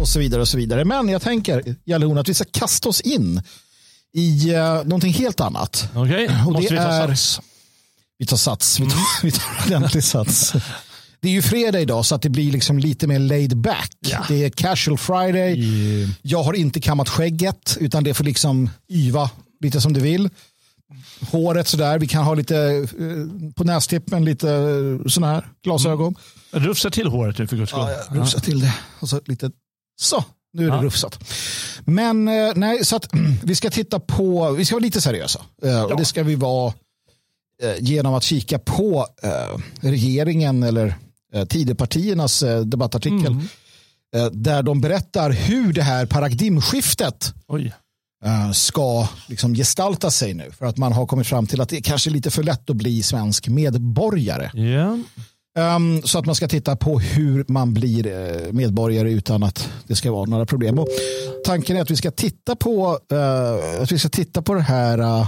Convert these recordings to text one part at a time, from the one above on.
och så vidare och så vidare. Men jag tänker, Jalloun, att vi ska kasta oss in i uh, någonting helt annat. Okej, okay. måste vi ta är, sats? Vi tar sats, vi tar, mm. vi tar ordentlig sats. Det är ju fredag idag så att det blir liksom lite mer laid back. Ja. Det är casual friday. Yeah. Jag har inte kammat skägget utan det får liksom yva lite som du vill. Håret sådär, vi kan ha lite eh, på nästippen lite eh, sådana här glasögon. Mm. Rufsa till håret nu för guds skull. Ja, rufsa till det. Och så lite så. Nu är det ja. rufsat. Men eh, nej, så att vi ska titta på, vi ska vara lite seriösa. Ja. Och det ska vi vara genom att kika på regeringen eller Tidöpartiernas debattartikel. Mm. Där de berättar hur det här paradigmskiftet Oj. ska liksom gestalta sig nu. För att man har kommit fram till att det kanske är lite för lätt att bli svensk medborgare. Yeah. Um, så att man ska titta på hur man blir uh, medborgare utan att det ska vara några problem. Och tanken är att vi ska titta på, uh, att vi ska titta på det här uh,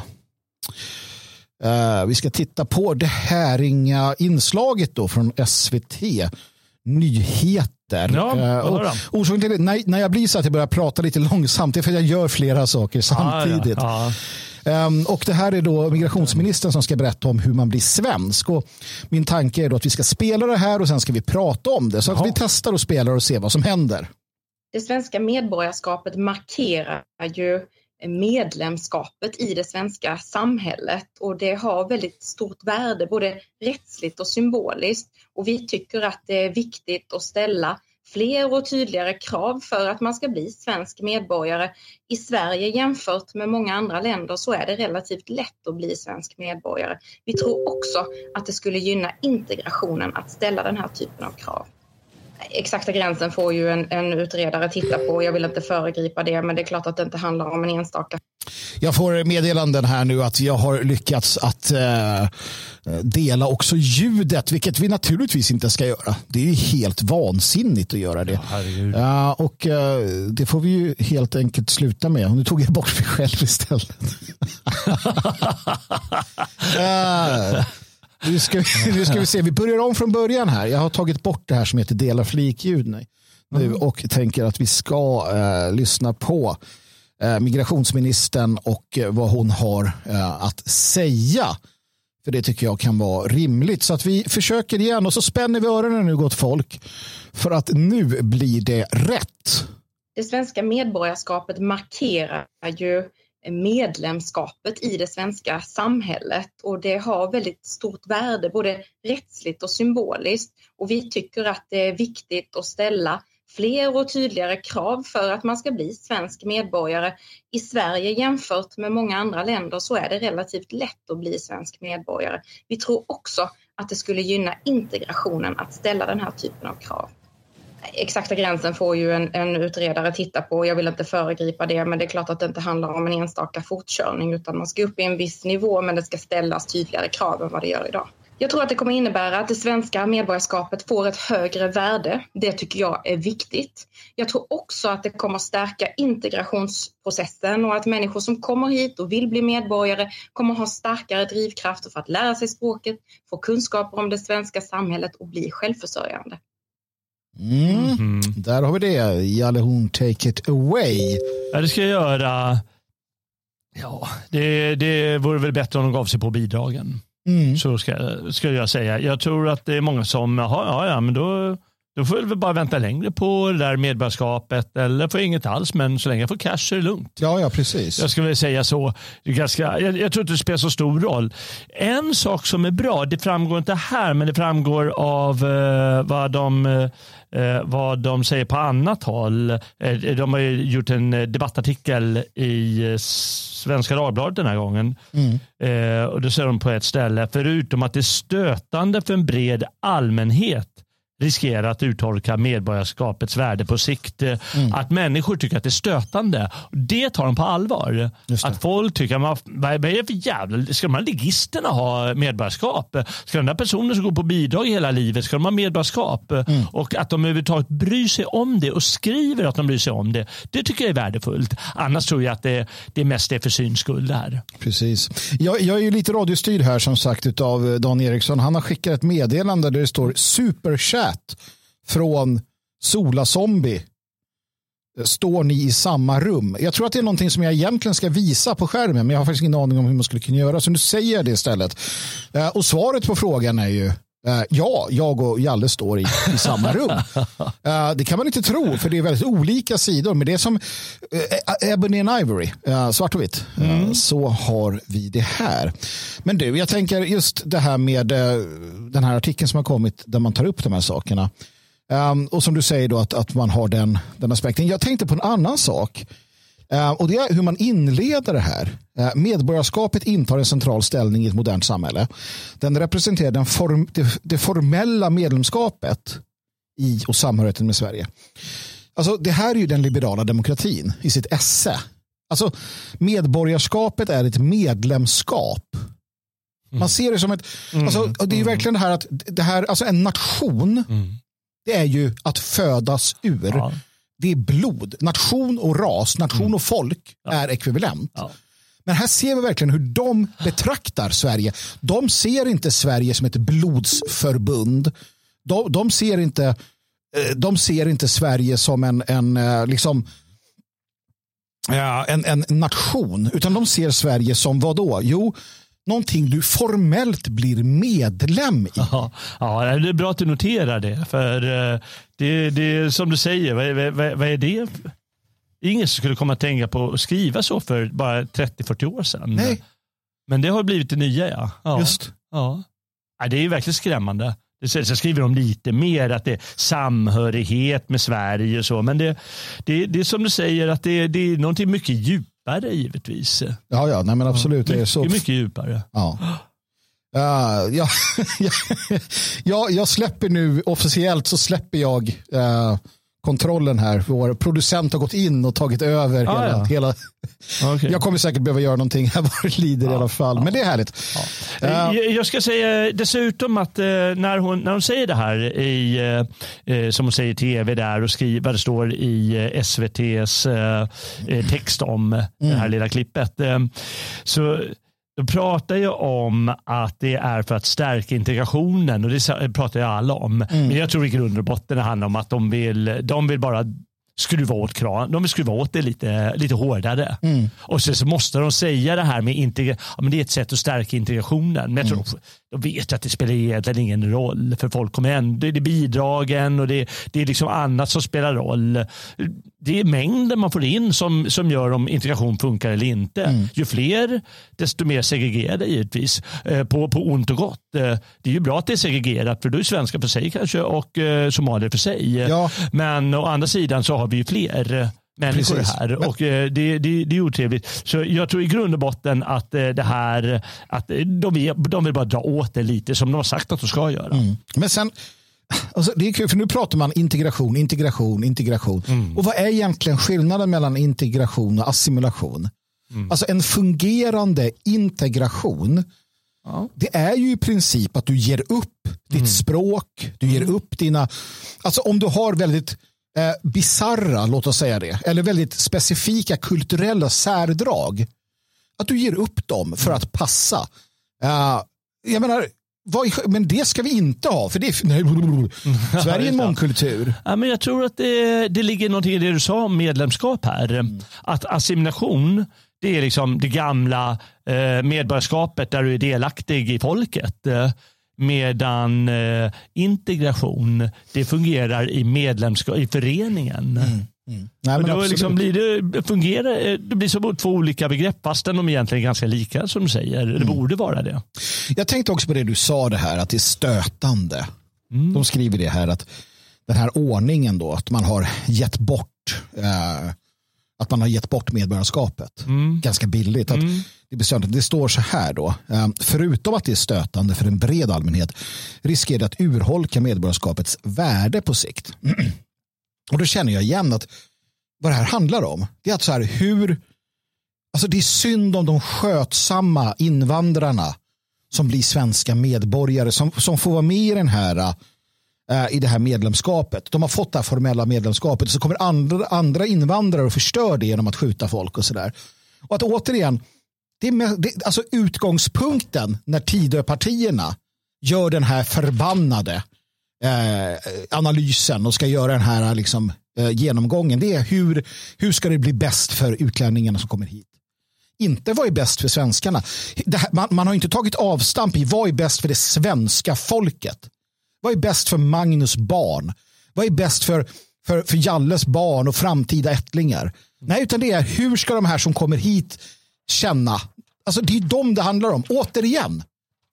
vi ska titta på det här inga inslaget då från SVT nyheter. Ja, och orsaken till det, när, när jag blir så att jag börjar prata lite långsamt, det är för att jag gör flera saker samtidigt. Ah, ja, ja. Um, och det här är då migrationsministern som ska berätta om hur man blir svensk. Och min tanke är då att vi ska spela det här och sen ska vi prata om det. Så att vi testar och spelar och ser vad som händer. Det svenska medborgarskapet markerar ju medlemskapet i det svenska samhället och det har väldigt stort värde både rättsligt och symboliskt. Och vi tycker att det är viktigt att ställa fler och tydligare krav för att man ska bli svensk medborgare. I Sverige jämfört med många andra länder så är det relativt lätt att bli svensk medborgare. Vi tror också att det skulle gynna integrationen att ställa den här typen av krav. Exakta gränsen får ju en, en utredare titta på. Jag vill inte föregripa det, men det är klart att det inte handlar om en enstaka jag får meddelanden här nu att jag har lyckats att eh, dela också ljudet, vilket vi naturligtvis inte ska göra. Det är helt vansinnigt att göra det. Ja, och uh, det får vi ju helt enkelt sluta med. Nu tog jag bort mig själv istället. uh, nu, ska vi, nu ska vi se, vi börjar om från början här. Jag har tagit bort det här som heter dela flikljud nu mm. och tänker att vi ska uh, lyssna på Eh, migrationsministern och eh, vad hon har eh, att säga för det tycker jag kan vara rimligt. Så att vi försöker igen och så spänner vi öronen nu gott folk. För att nu blir det rätt. Det svenska medborgarskapet markerar ju medlemskapet i det svenska samhället och det har väldigt stort värde både rättsligt och symboliskt. Och vi tycker att det är viktigt att ställa fler och tydligare krav för att man ska bli svensk medborgare. I Sverige jämfört med många andra länder så är det relativt lätt att bli svensk medborgare. Vi tror också att det skulle gynna integrationen att ställa den här typen av krav. Exakta gränsen får ju en, en utredare titta på. Jag vill inte föregripa det, men det är klart att det inte handlar om en enstaka fortkörning utan man ska upp i en viss nivå men det ska ställas tydligare krav än vad det gör idag. Jag tror att det kommer innebära att det svenska medborgarskapet får ett högre värde. Det tycker jag är viktigt. Jag tror också att det kommer stärka integrationsprocessen och att människor som kommer hit och vill bli medborgare kommer ha starkare drivkrafter för att lära sig språket, få kunskaper om det svenska samhället och bli självförsörjande. Mm. Mm. Där har vi det. Jalle hon take it away. Ja, det ska jag göra. Ja, det, det vore väl bättre om de gav sig på bidragen. Mm. Så ska, ska jag säga. Jag tror att det är många som, ja, ja men då, då får vi bara vänta längre på det där medborgarskapet eller får inget alls, men så länge jag får cash så är det lugnt. Ja, ja precis. Jag skulle säga så. Ganska, jag, jag tror inte det spelar så stor roll. En sak som är bra, det framgår inte här, men det framgår av eh, vad de eh, eh, vad de säger på annat håll. Eh, de har gjort en debattartikel i Svenska Dagbladet den här gången. Mm. Eh, och då säger de på ett ställe, förutom att det är stötande för en bred allmänhet riskerar att urholka medborgarskapets värde på sikt. Mm. Att människor tycker att det är stötande. Det tar de på allvar. Att folk tycker, man, vad är det för jävla, ska de här ligisterna ha medborgarskap? Ska den där personen som går på bidrag hela livet, ska de ha medborgarskap? Mm. Och att de överhuvudtaget bryr sig om det och skriver att de bryr sig om det. Det tycker jag är värdefullt. Annars tror jag att det, det mest är för syns skull det här. Precis. Jag, jag är ju lite radiostyrd här som sagt av Dan Eriksson. Han har skickat ett meddelande där det står superchat chat från Sola Zombie. Eh, står ni i samma rum? Jag tror att det är någonting som jag egentligen ska visa på skärmen, men jag har faktiskt ingen aning om hur man skulle kunna göra, så nu säger jag det istället. Eh, och svaret på frågan är ju Uh, ja, jag och Jalle står i, i samma rum. Uh, det kan man inte tro, för det är väldigt olika sidor. Men det är som uh, Ebony and Ivory, svart och vitt. Mm. så har vi det här. Men du, jag tänker just det här med den här artikeln som har kommit där man tar upp de här sakerna. Um, och som du säger då att, att man har den, den aspekten. Jag tänkte på en annan sak. Uh, och det är hur man inleder det här. Uh, medborgarskapet intar en central ställning i ett modernt samhälle. Den representerar den form, det, formella medlemskapet i och samhörigheten med Sverige. Alltså, det här är ju den liberala demokratin i sitt esse. Alltså, medborgarskapet är ett medlemskap. Man mm. ser det som ett, mm. alltså, det är verkligen det här att det här, alltså en nation mm det är ju att födas ur. Det är blod. Nation och ras, nation mm. och folk ja. är ekvivalent. Ja. Men här ser vi verkligen hur de betraktar Sverige. De ser inte Sverige som ett blodsförbund. De, de ser, inte, eh, de ser inte Sverige som en, en, eh, liksom, en, en nation, utan de ser Sverige som vad då? Jo, någonting du formellt blir medlem i. Ja, ja, det är bra att du noterar det. För eh, det, det som du säger, vad, vad, vad är det? Ingen skulle komma att tänka på att skriva så för bara 30-40 år sedan. Nej. Men det har blivit det nya ja. ja. Just. Ja. ja. Det är verkligen skrämmande. Sen skriver de lite mer att det är samhörighet med Sverige och så. Men det, det, det är som du säger att det, det är någonting mycket djupt djupare givetvis. Ja, ja, nej men absolut. Ja, det är så. Mycket, mycket djupare. Ja. Uh, ja, ja, jag släpper nu, officiellt så släpper jag uh, kontrollen här. Vår producent har gått in och tagit över ah, hela, ja. hela okay. Jag kommer säkert behöva göra någonting här vad det lider ja, i alla fall. Ja. Men det är härligt. Ja. Uh, jag ska säga dessutom att när, hon, när hon säger det här i, som hon säger i tv där och skriver vad det står i SVTs text om mm. det här lilla klippet. så de pratar ju om att det är för att stärka integrationen och det pratar ju alla om. Mm. Men jag tror i grund och botten det handlar om att de vill, de vill bara skruva åt kran. De vill skruva åt det lite, lite hårdare. Mm. Och så, så måste de säga det här med integra ja, men det är ett sätt att stärka integrationen. Men jag tror mm. De vet att det spelar egentligen ingen roll för folk kommer ändå, det är bidragen och det, det är liksom annat som spelar roll. Det är mängden man får in som, som gör om integration funkar eller inte. Mm. Ju fler desto mer segregerade givetvis eh, på, på ont och gott. Eh, det är ju bra att det är segregerat för då är svenskar för sig kanske och eh, somalier för sig. Ja. Men å andra sidan så har vi fler människor Precis. här och det, det, det är otrevligt. Så jag tror i grund och botten att det här, att de vill, de vill bara dra åt det lite som de har sagt att de ska göra. Mm. Men sen, alltså det är kul för nu pratar man integration, integration, integration. Mm. Och vad är egentligen skillnaden mellan integration och assimilation? Mm. Alltså en fungerande integration Ja. Det är ju i princip att du ger upp ditt mm. språk, du ger mm. upp dina... Alltså om du har väldigt eh, bizarra, låt oss säga det, eller väldigt specifika kulturella särdrag, att du ger upp dem för att passa. Uh, jag menar, men det ska vi inte ha, för det är, nej, Sverige är en mångkultur. Ja, men jag tror att det, det ligger någonting i det du sa om medlemskap här. Mm. Att assimilation det är liksom det gamla eh, medborgarskapet där du är delaktig i folket. Eh, medan eh, integration det fungerar i medlemskap i föreningen. Mm. Mm. Nej, då liksom blir det, fungerar, det blir som två olika begrepp fastän de egentligen är ganska lika som du säger. Det mm. borde vara det. Jag tänkte också på det du sa det här att det är stötande. Mm. De skriver det här att den här ordningen då att man har gett bort eh, att man har gett bort medborgarskapet ganska billigt. Att mm. det, det står så här då, ehm, förutom att det är stötande för en bred allmänhet riskerar det att urholka medborgarskapets värde på sikt. Och då känner jag igen att vad det här handlar om, det är att så här hur, alltså det är synd om de skötsamma invandrarna som blir svenska medborgare, som, som får vara med i den här eh, i det här medlemskapet. De har fått det här formella medlemskapet så kommer andra, andra invandrare och förstör det genom att skjuta folk och sådär. Och att återigen, det är med, det, alltså utgångspunkten när Tidöpartierna gör den här förbannade eh, analysen och ska göra den här liksom, eh, genomgången. Det är hur, hur ska det bli bäst för utlänningarna som kommer hit. Inte vad är bäst för svenskarna. Här, man, man, har inte tagit avstamp i vad är bäst för det svenska folket. Vad är bäst för Magnus barn? Vad är bäst för, för, för Jalles barn och framtida ättlingar? Nej, utan det är hur ska de här som kommer hit känna? Alltså det är dem det handlar om, återigen.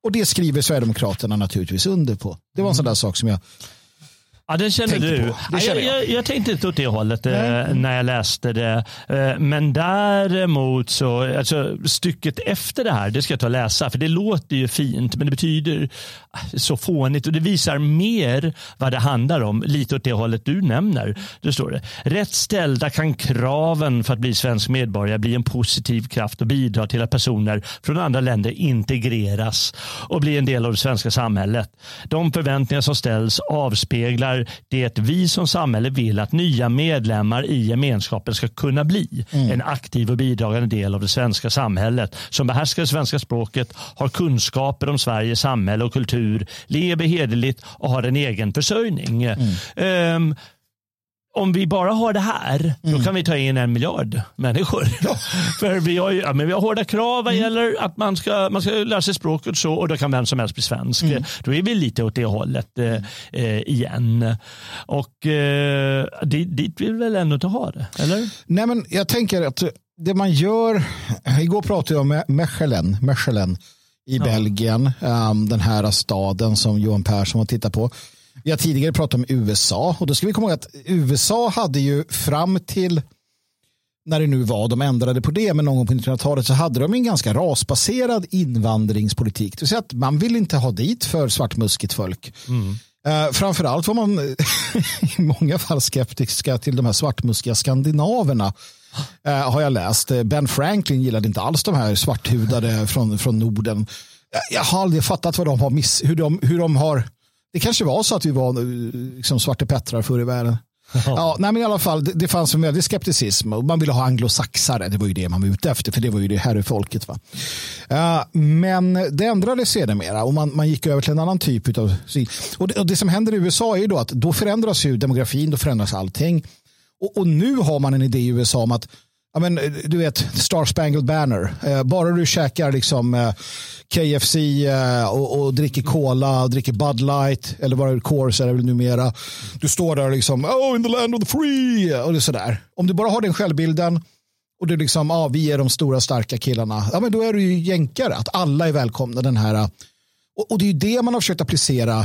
Och det skriver Sverigedemokraterna naturligtvis under på. Det var en sån där sak som jag Ja, den känner du. Det känner jag. Jag, jag, tänkte inte åt det hållet eh, när jag läste det. Eh, men däremot så, alltså, stycket efter det här, det ska jag ta och läsa, för det låter ju fint, men det betyder så fånigt och det visar mer vad det handlar om, lite åt det hållet du nämner. Det står det. Rätt ställda kan kraven för att bli svensk medborgare bli en positiv kraft och bidra till att personer från andra länder integreras och blir en del av det svenska samhället. De förväntningar som ställs avspeglar det vi som samhälle vill att nya medlemmar i gemenskapen ska kunna bli. Mm. En aktiv och bidragande del av det svenska samhället som behärskar det svenska språket, har kunskaper om Sveriges samhälle och kultur, lever hederligt och har en egen försörjning. Mm. Um, om vi bara har det här, mm. då kan vi ta in en miljard människor. Ja. För vi har, ju, ja, men vi har hårda krav vad mm. gäller att man ska, man ska lära sig språket så och då kan vem som helst bli svensk. Mm. Då är vi lite åt det hållet eh, eh, igen. Och eh, dit, dit vill vi väl ändå inte ha det, eller? Nej, men jag tänker att det man gör, igår pratade jag om Mechelen, Mechelen i ja. Belgien, um, den här staden som Johan Persson har tittat på. Vi har tidigare pratat om USA och då ska vi komma ihåg att USA hade ju fram till när det nu var, de ändrade på det, men någon gång på 1900-talet så hade de en ganska rasbaserad invandringspolitik. Det vill säga att man vill inte ha dit för svartmuskigt folk. Mm. Uh, framförallt var man i många fall skeptiska till de här svartmuskiga skandinaverna. Uh, har jag läst. Ben Franklin gillade inte alls de här svarthudade från, från Norden. Jag har aldrig fattat vad de har miss, hur, de, hur de har det kanske var så att vi var liksom Svarte Pettrar förr i världen. Ja, nej, men i alla fall, det, det fanns en väldig skepticism och man ville ha anglosaxare. Det var ju det man var ute efter, för det var ju det här folket. Va? Uh, men det ändrades sedermera och man, man gick över till en annan typ av... Och det, och det som händer i USA är ju då att då förändras ju demografin, då förändras allting. Och, och nu har man en idé i USA om att ja, men, eh, du vet, Star Spangled Banner. Eh, bara du käkar liksom, eh, KFC eh, och, och, dricker cola och dricker Bud Light eller vad det Coors är det väl numera. Du står där liksom, oh in the land of the free och det är sådär. Om du bara har den självbilden och du liksom, ah, vi är de stora starka killarna, ja, men då är du ju jänkare. Att alla är välkomna den här. Eh. Och, och det är ju det man har försökt applicera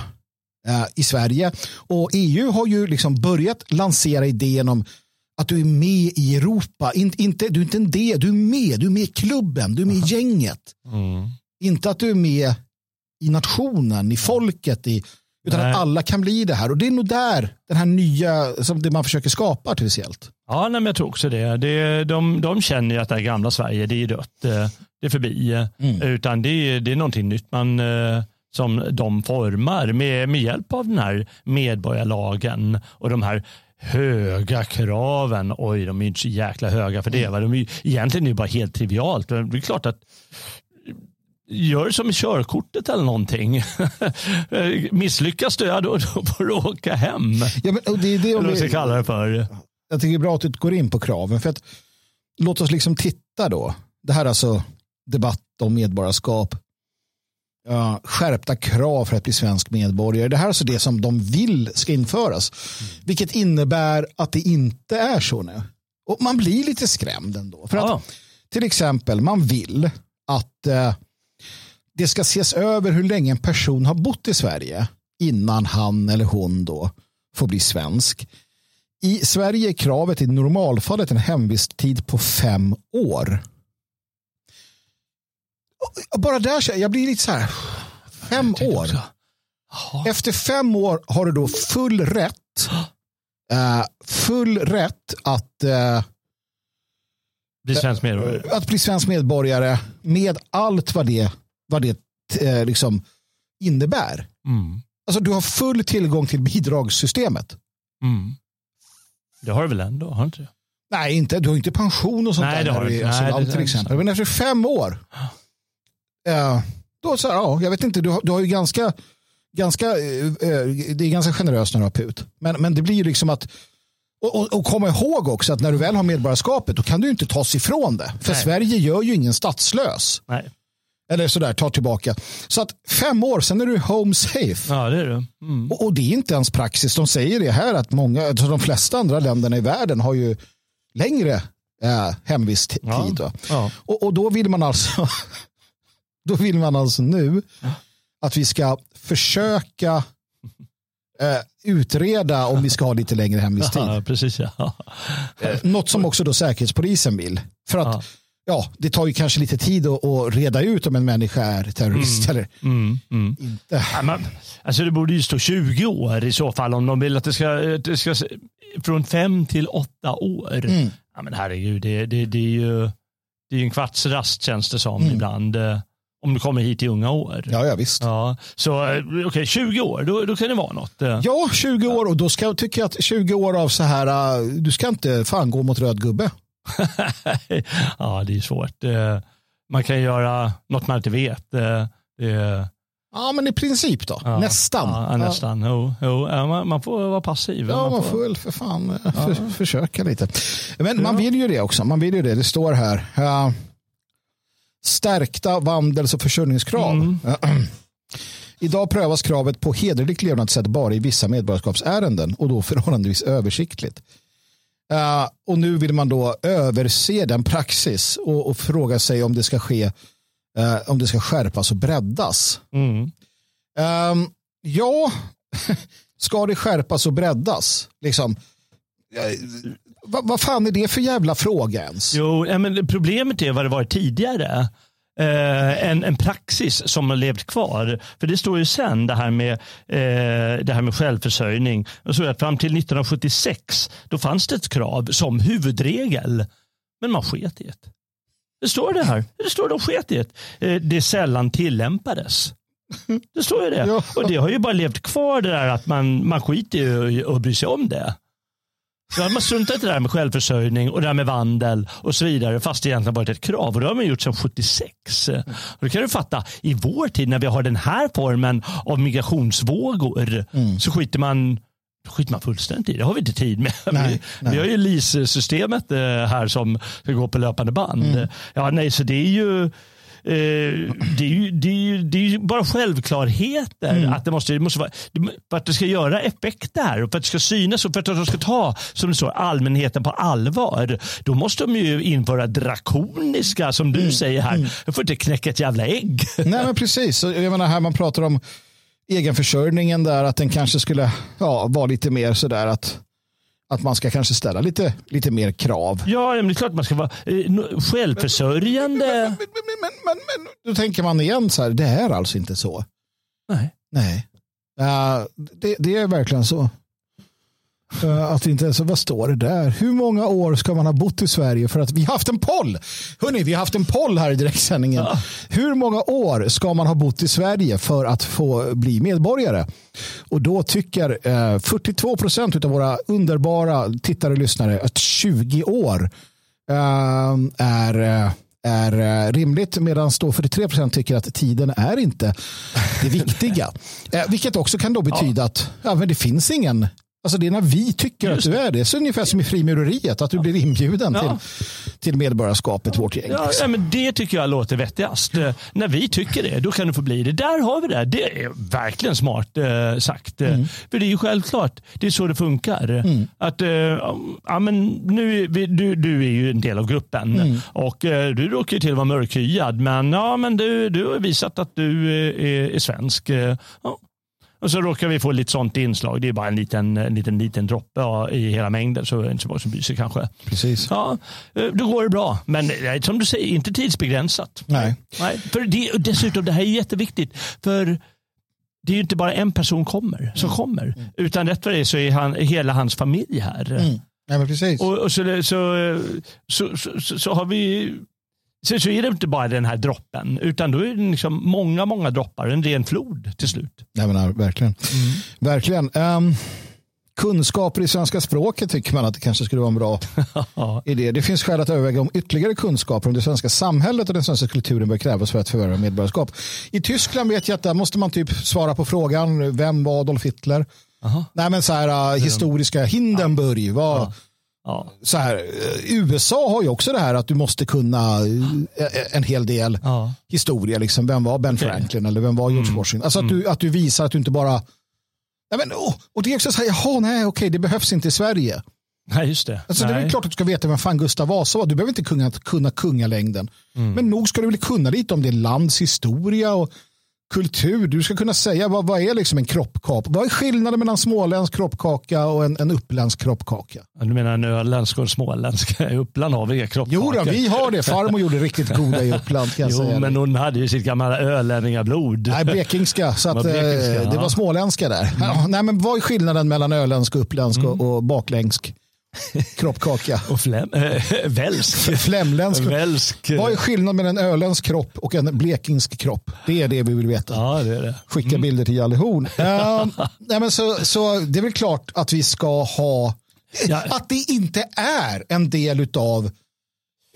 eh, i Sverige. Och EU har ju liksom börjat lansera idén om att du är med i Europa. In, inte, du är inte en del, du är med. Du är med i klubben, du är med i gänget. Mm. Inte att du är med i nationen, i folket, i, utan nej. att alla kan bli det här. Och det är nog där den här nya, som det man försöker skapa artificiellt. Ja, nej, men jag tror också det. det de, de känner ju att det här gamla Sverige, det är dött. Det är förbi. Mm. Utan det är, det är någonting nytt man, eh, som de formar med, med hjälp av den här medborgarlagen och de här höga kraven. Oj, de är inte så jäkla höga för det. Va? De är, egentligen är det bara helt trivialt. Det är klart att Gör som i körkortet eller någonting. Misslyckas du, ja, då, då får du åka hem. Ja, men, det är det eller vad ska kalla det för. Jag tycker det är bra att du går in på kraven. För att, låt oss liksom titta då. Det här är alltså debatt om medborgarskap uh, skärpta krav för att bli svensk medborgare. Det här är alltså det som de vill ska införas. Mm. Vilket innebär att det inte är så nu. Och man blir lite skrämd ändå. För att, Till exempel, man vill att uh, det ska ses över hur länge en person har bott i Sverige innan han eller hon då får bli svensk. I Sverige är kravet i normalfallet en hemvisttid på fem år bara där, jag blir lite så här, fem år. Efter fem år har du då full rätt, uh, full rätt att uh, bli svensk medborgare. Att bli svensk medborgare med allt vad det, vad det liksom innebär. Mm. Alltså du har full tillgång till bidragssystemet. Mm. Det har du väl ändå? Har inte Nej, inte, du har inte pension och sånt Nej, där. Det har du. Alltså, Nej, det, till exempel. Men efter fem år Eh, då så här, ja, jag vet inte, du har, du har ju ganska, ganska, eh, eh, det är ganska generöst när du har PUT. Men, men det blir ju liksom att Och, och, och komma ihåg också att när du väl har medborgarskapet då kan du inte tas ifrån det. För Nej. Sverige gör ju ingen statslös. Nej. Eller sådär, tar tillbaka. Så att fem år, sen är du home safe. Ja, det är det. Mm. Och, och det är inte ens praxis. De säger det här att många, alltså de flesta andra länderna i världen har ju längre eh, hemvisttid. Ja. Ja. Och, och då vill man alltså då vill man alltså nu att vi ska försöka eh, utreda om vi ska ha lite längre hemvisttid. Ja, precis. Ja. Något som också då Säkerhetspolisen vill. För att Ja. ja. det tar ju kanske lite tid att, att reda ut om en människa är terrorist eller Mm, mm. inte. Ja, men, alltså det borde ju stå 20 år i så fall om de vill att det ska, det ska från 5 till 8 år. Mm. Ja, men herregud, det, det, det är ju det är en kvarts rast känns det som Mm. ibland. Eh, Om du kommer hit i unga år. Ja, ja visst. Ja, så eh, okej, 20 år, då, då kan det vara något. eh. Ja, 20 år och då ska jag tycka att 20 år av så här, uh, du ska inte fan gå mot röd gubbe. ja, det är svårt. Eh, Man kan göra något man inte vet. eh, Det, Ja, men i princip då. ja, Nästan. Ja, nästan. Jo, jo, ja, man, man får vara passiv. Ja, man får väl för fan eh, för, försöka lite. Men man vill ju det också. Man vill ju det. Det står här. Eh, stärkta vandels och försörjningskrav. Mm. Idag prövas kravet på hederligt levnadssätt bara i vissa medborgarskapsärenden och då förhållandevis översiktligt. Eh, och nu vill man då överse den praxis och, och fråga sig om det ska ske eh, om det ska skärpas och breddas. Mm. Ehm, ja, ska det skärpas och breddas? Liksom, eh, vad, fan är det för jävla fråga ens? Jo, men problemet är vad det var tidigare. Eh, en, en praxis som har levt kvar. För det står ju sen det här med, eh, det här med självförsörjning. Så att fram till 1976 då fanns det ett krav som huvudregel. Men man sket i det. Det står det här. Det står de sket i det. Eh, det sällan tillämpades. Det står ju det. Ja. Och det har ju bara levt kvar det där att man, man skiter i att bry sig om det. Då hade man struntat i det där med självförsörjning och det där med vandel och så vidare fast det egentligen varit ett krav och det har man gjort sedan 76. Och då kan du fatta, i vår tid när vi har den här formen av migrationsvågor så skiter man skiter man fullständigt i. Det har vi inte tid med. Nej, vi, nej. vi har ju LIS-systemet eh, här som ska gå på löpande band. Ja, nej, så det är ju Eh, det, är ju, det, är ju, det är ju bara självklarheter att det måste, det måste vara, för att det ska göra effekt där och för att det ska synas och för att de ska ta som det står, allmänheten på allvar. Då måste de ju införa drakoniska, som du säger här. Du får inte knäcka ett jävla ägg. Nej, men precis. Jag menar här man pratar om egenförsörjningen där, att den kanske skulle ja, vara lite mer sådär att, att man ska kanske ställa lite, lite mer krav. Ja, men det är klart man ska vara eh, självförsörjande. Men, men, men, men då tänker man igen så här, det är alltså inte så. Nej. Nej, Ja, det, det är verkligen så. Eh, Att inte så, vad står det där? Hur många år ska man ha bott i Sverige för att vi har haft en poll? Hörrni, vi har haft en poll här i direktsändningen. Hur många år ska man ha bott i Sverige för att få bli medborgare? Och då tycker eh, 42 procent av våra underbara tittare och lyssnare att 20 år eh, är eh, är eh, rimligt medan då 43 procent tycker att tiden är inte det viktiga. Eh, vilket också kan då betyda att ja, men det finns ingen Alltså det är när vi tycker Just att du är det. Så ungefär som i frimureriet, att du blir inbjuden Ja. till, till medborgarskapet, vårt gäng. Ja, ja, men det tycker jag låter vettigast. Eh, när vi tycker det, då kan du få bli det. Där har vi det. Det är verkligen smart eh, sagt. Eh, För det är ju självklart. Det är så det funkar. Att, eh, ja, men nu, vi, du, du är ju en del av gruppen och eh, du råkar ju till att vara mörkhyad. Men, ja, men du, du har visat att du eh, är, är svensk. Ja. Och så råkar vi få lite sånt inslag. Det är bara en liten, en liten, liten droppe ja, i hela mängden. Så det är inte så många som bryr sig kanske. Precis. Ja, eh, då går det bra. Men eh, som du säger, inte tidsbegränsat. Nej. Nej, för det, dessutom, det här är jätteviktigt. För det är ju inte bara en person kommer, som kommer. Utan rätt vad det är så är han, hela hans familj här. Mm. Nej, men precis. Och, och så, så, så, så har vi så, så är det inte bara den här droppen, utan då är det liksom många, många droppar, en ren flod till slut. Jag menar, verkligen. verkligen. Ehm, kunskaper i svenska språket tycker man att det kanske skulle vara en bra idé. Det finns skäl att överväga om ytterligare kunskaper om det svenska samhället och den svenska kulturen bör krävas för att förvärva medborgarskap. I Tyskland vet jag att där måste man typ svara på frågan vem var Adolf Hitler? Aha. Nej, men så här, uh, historiska Hindenburg var ja. Så här, uh, USA har ju också det här att du måste kunna uh, en hel del ja. historia. Liksom. Vem var Ben okay. Franklin eller vem var George mm. Washington? Alltså att, mm. du, att du visar att du inte bara... Nej, men, oh, och det är också så här, jaha, nej, okej, det behövs inte i Sverige. Nej, just det. Alltså, det är klart att du ska veta vem fan Gustav Vasa var. Du behöver inte kunna, kunna kungalängden. Mm. Men nog ska du väl kunna lite om det lands historia och kultur. Du ska kunna säga vad, vad är liksom en kroppkaka? Vad är skillnaden mellan småländsk kroppkaka och en, en uppländsk kroppkaka? Du menar en öländsk och en småländsk? I Uppland har vi inga kroppkakor. Jo, då, vi har det. Farmor gjorde riktigt goda i Uppland. Kan jo, säga men hon hade ju sitt gamla ölänningablod. Nej, blekingska. Så att, blekingska, eh, det var småländska där. Mm. Ja, nej, men vad är skillnaden mellan öländsk, uppländsk mm. och, och bakländsk? Kroppkaka. Och fläm, äh, välsk. Flämländsk. Välsk. Vad är skillnaden mellan en öländsk kropp och en blekingsk kropp? Det är det vi vill veta. Ja, det är det. Skicka mm. bilder till Jalle Horn. uh, nej, men så, så det är väl klart att vi ska ha, ja. att det inte är en del av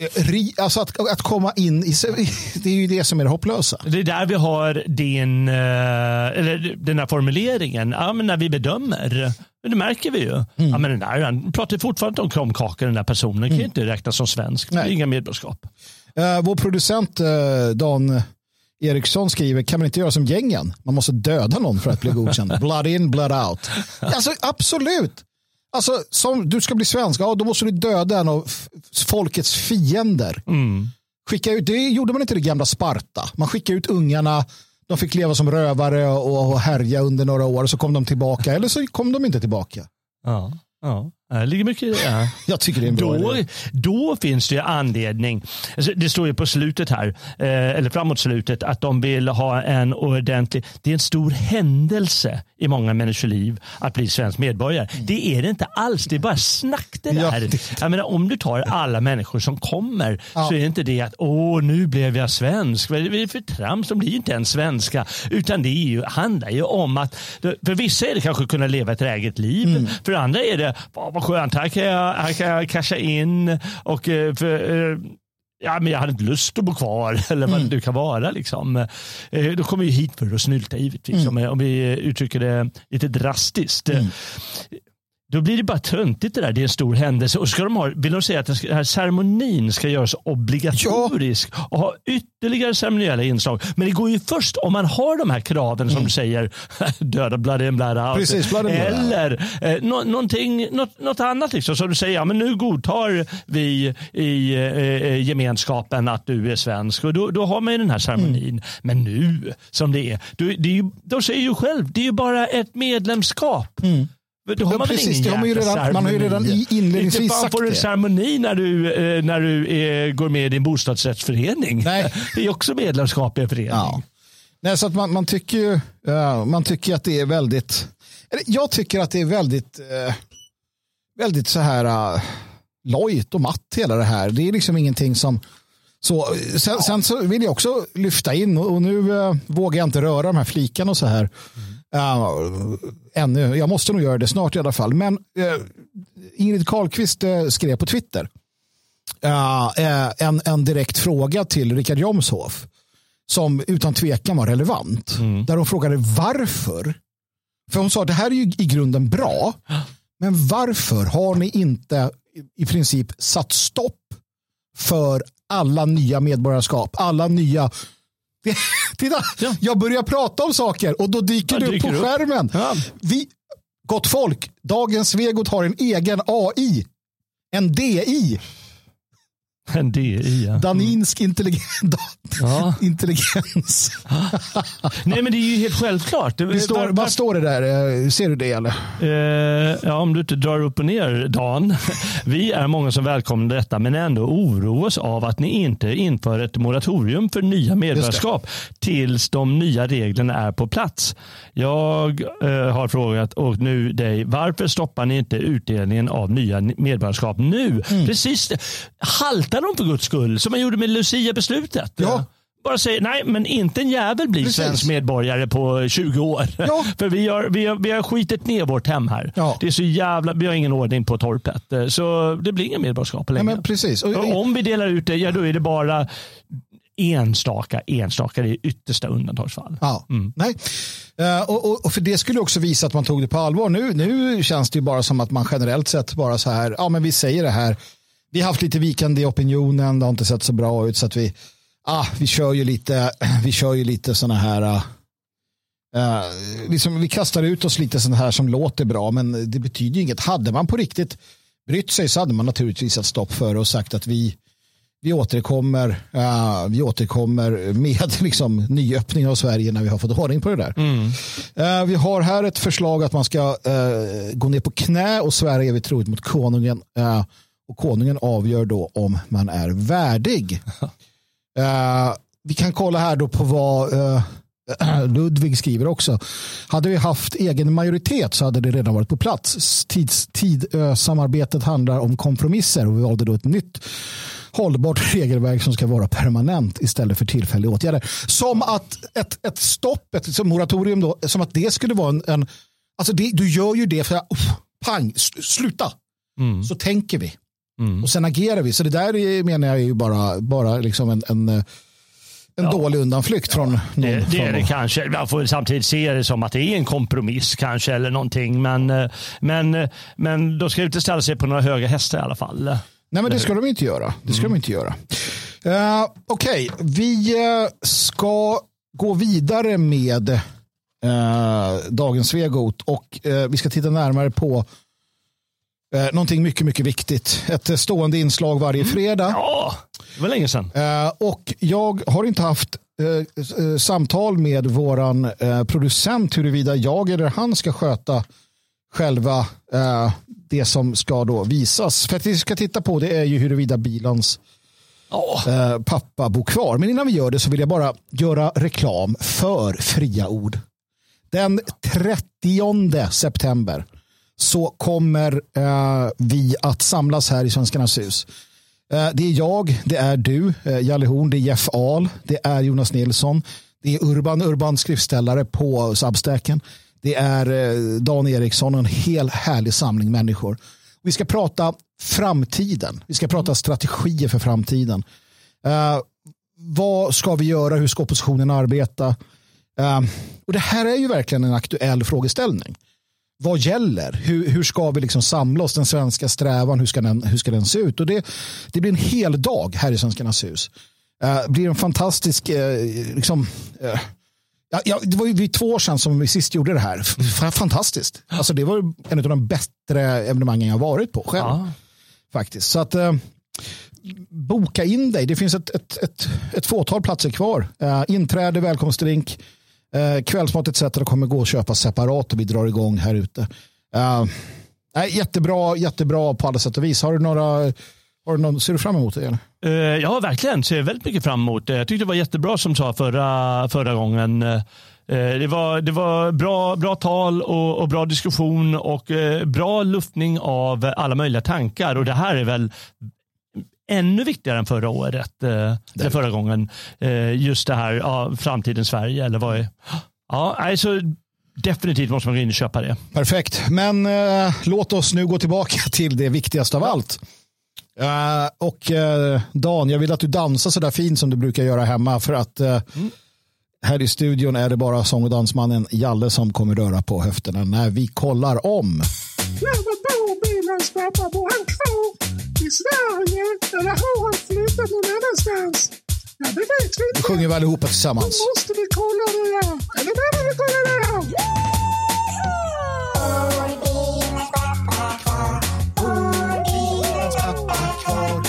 eh, Alltså att, att komma in i, det är ju det som är det hopplösa. Det är där vi har din, eh, eller den här formuleringen, ja, men när vi bedömer men det märker vi ju. Mm. Ja, men den där, han pratar fortfarande om kromkaka den där personen. Mm. kan inte räknas som svensk. Det är inga medborgarskap. Uh, vår producent uh, Dan Eriksson skriver, kan man inte göra som gängen? Man måste döda någon för att bli godkänd. blood in, blood out. Alltså absolut. Alltså, som du ska bli svensk, ja, då måste du döda en av folkets fiender. Mm. Skicka ut, det gjorde man inte i det gamla Sparta. Man skickade ut ungarna de fick leva som rövare och härja under några år. Så kom de tillbaka eller så kom de inte tillbaka. Ja, ja. Det ligger mycket i det. Jag tycker det är en bra då, idé. då finns det anledning. Alltså, det står ju på slutet här, eh, eller framåt slutet, att de vill ha en ordentlig... Det är en stor händelse i många människors liv att bli svensk medborgare. Mm. Det är det inte alls. Det är bara snack det där. Ja, det... Jag menar, om du tar alla människor som kommer ja. så är det inte det att åh, nu blev jag svensk. Vad är det för trams? De blir ju inte ens svenska. Utan det ju, handlar ju om att, för vissa är det kanske att kunna leva ett eget liv. Mm. För andra är det, vad skönt, här kan jag, här kan jag casha in och eh, för, eh, ja, men jag hade inte lust att bo kvar eller vad mm. det kan vara. Liksom. Eh, då kommer vi hit för att snylta givetvis, mm. om vi uttrycker det lite drastiskt. Mm. Då blir det bara töntigt det där. Det är en stor händelse. Och ska de ha, vill de säga att den här ceremonin ska göras obligatorisk ja. och ha ytterligare ceremoniella inslag. Men det går ju först om man har de här kraven som mm. du säger. döda blood in blood out. Precis, blood in, blood Eller eh, no, någonting, något, något annat. Liksom, som du säger, ja, men nu godtar vi i eh, eh, gemenskapen att du är svensk. Och då, då har man ju den här ceremonin. Mm. Men nu som det är, då, det är ju, de säger ju själv, det är ju bara ett medlemskap. Mm. Då har man, precis, det har man, ju redan, man har ju redan inledningsvis inte sagt får det. en ceremoni när du, eh, när du är, går med i en bostadsrättsförening. Nej. Det är också medlemskap i en förening. Ja. Nej, så att man, man, tycker ju, uh, man tycker att det är väldigt, jag tycker att det är väldigt, uh, väldigt så här uh, lojt och matt hela det här. Det är liksom ingenting som, så, sen, ja. sen så vill jag också lyfta in och, och nu uh, vågar jag inte röra de här flikarna och så här. Mm. Uh, ännu. Jag måste nog göra det snart i alla fall. Men uh, Ingrid Carlqvist uh, skrev på Twitter en, en direkt fråga till Richard Jomshof som utan tvekan var relevant. Mm. Där hon frågade varför. För hon sa att det här är ju i grunden bra. Men varför har ni inte i princip satt stopp för alla nya medborgarskap, alla nya Titta, ja. jag börjar prata om saker och då dyker ja, du upp på upp. skärmen. Ja. Vi, gott folk, dagens Svegot har en egen AI. En DI. En DI, ja. Daninsk intelligens. Ja. intelligens. Nej, men det är ju helt självklart. Det står, var, vad står det där? Eh, ser du det eller? Eh, ja, om du inte drar upp och ner, Dan. Vi är många som välkomnar detta, men ändå oroas av att ni inte inför ett moratorium för nya medborgarskap tills de nya reglerna är på plats. Jag eh, har frågat och nu dig, varför stoppar ni inte utdelningen av nya medborgarskap nu? Mm. Precis, halta dem för guds skull, som man gjorde med Lucia-beslutet. Ja. Bara säger nej, men inte en jävel blir Precis. svensk medborgare på 20 år. Ja. För vi har, vi, har, vi har skitit ner vårt hem här. Ja. Det är så jävla, vi har ingen ordning på torpet. Så det blir ingen medborgarskap längre. Ja, men precis. Och, om vi delar ut det, ja då är det bara enstaka, enstaka, det är yttersta undantagsfall. Ja, mm. nej. Uh, och, och, för det skulle också visa att man tog det på allvar. Nu, nu känns det ju bara som att man generellt sett bara så här, ja men vi säger det här, vi har haft lite vikande i opinionen, det har inte sett så bra ut så att vi, ah, vi kör ju lite, vi kör ju lite sådana här, uh, liksom, vi kastar ut oss lite sådana här som låter bra, men det betyder ju inget. Hade man på riktigt brytt sig så hade man naturligtvis satt stopp för och sagt att vi, vi återkommer, uh, vi återkommer med liksom, nyöppning av Sverige när vi har fått ordning på det där. Mm. Uh, vi har här ett förslag att man ska gå ner på knä och Sverige vi troligt mot konungen. Och konungen avgör då om man är värdig. vi kan kolla här då på vad Ludvig skriver också. Hade vi haft egen majoritet så hade det redan varit på plats. Tids, tid, samarbetet handlar om kompromisser och vi valde då ett nytt hållbart regelverk som ska vara permanent istället för tillfälliga åtgärder. Som att ett, ett stopp, ett liksom moratorium, då, som att det skulle vara en... en alltså det, du gör ju det för att, oh, pang, sluta. Mm. Så tänker vi. Mm. Och sen agerar vi. Så det där är, menar jag är ju bara, bara liksom en, en en ja. dålig undanflykt från någon. Det, det är det kanske. Man får samtidigt se det som att det är en kompromiss kanske eller någonting. Men, eh, men, eh, men då ska inte ställa sig på några höga hästar i alla fall. Nej, men det ska de inte göra. Det ska mm. de inte göra. Uh, Okej, okay. vi uh, ska gå vidare med uh, dagens Svegot och uh, vi ska titta närmare på uh, någonting mycket, mycket viktigt. Ett stående inslag varje mm. fredag. Ja, det var länge sedan. och jag har inte haft samtal med våran producent huruvida jag eller han ska sköta själva det som ska då visas. För att vi ska titta på det är ju huruvida bilans oh. eh, pappa bor kvar. Men innan vi gör det så vill jag bara göra reklam för fria ord. Den 30 september så kommer eh, vi att samlas här i Svenskarnas hus. Eh, det är jag, det är du, eh, Jalle Horn, det är Jeff Ahl, det är Jonas Nilsson, det är Urban, Urban skriftställare på Substacken. Det är eh, Dan Eriksson och en hel härlig samling människor. Vi ska prata framtiden. Vi ska prata strategier för framtiden. Uh, vad ska vi göra? Hur ska oppositionen arbeta? Uh, och Det här är ju verkligen en aktuell frågeställning. Vad gäller? Hur, hur ska vi liksom samla oss? Den svenska strävan, hur ska den, hur ska den se ut? Och det, det blir en hel dag här i Svenskarnas hus. Uh, blir en fantastisk liksom, Ja, ja, det var ju vid två år sedan som vi sist gjorde det här. Fantastiskt. Alltså, det var en av de bättre evenemangen jag varit på själv. Ja. Faktiskt. Så att eh, boka in dig. Det finns ett, ett, ett, ett fåtal platser kvar. Inträde, välkomstdrink, eh, kvällsmat etc. kommer gå att köpa separat och vi drar igång här ute. Eh, jättebra, jättebra på alla sätt och vis. Har du några har du någon, ser du fram emot det? Eller? Uh, ja, verkligen. Ser väldigt mycket fram emot det. Jag tyckte det var jättebra som sa förra, förra gången. Uh, det var, det var bra, bra tal och, och bra diskussion och uh, bra luftning av alla möjliga tankar. Och det här är väl ännu viktigare än förra året, uh, förra gången. just det här, ja, framtidens Sverige eller vad är... Ja, alltså, definitivt måste man gå in och köpa det. Perfekt, men låt oss nu gå tillbaka till det viktigaste av allt. Uh, och uh, Dan, jag vill att du dansar så där fint som du brukar göra hemma för att uh, mm. här i studion är det bara sång och dansmannen Jalle som kommer röra på höfterna när vi kollar om i Sverige eller har han flyttat någon annanstans? Ja, det vet vi inte. Då sjunger vi allihopa tillsammans. Då måste vi kolla det där. Ja, behöver vi kolla det där. Vår pappa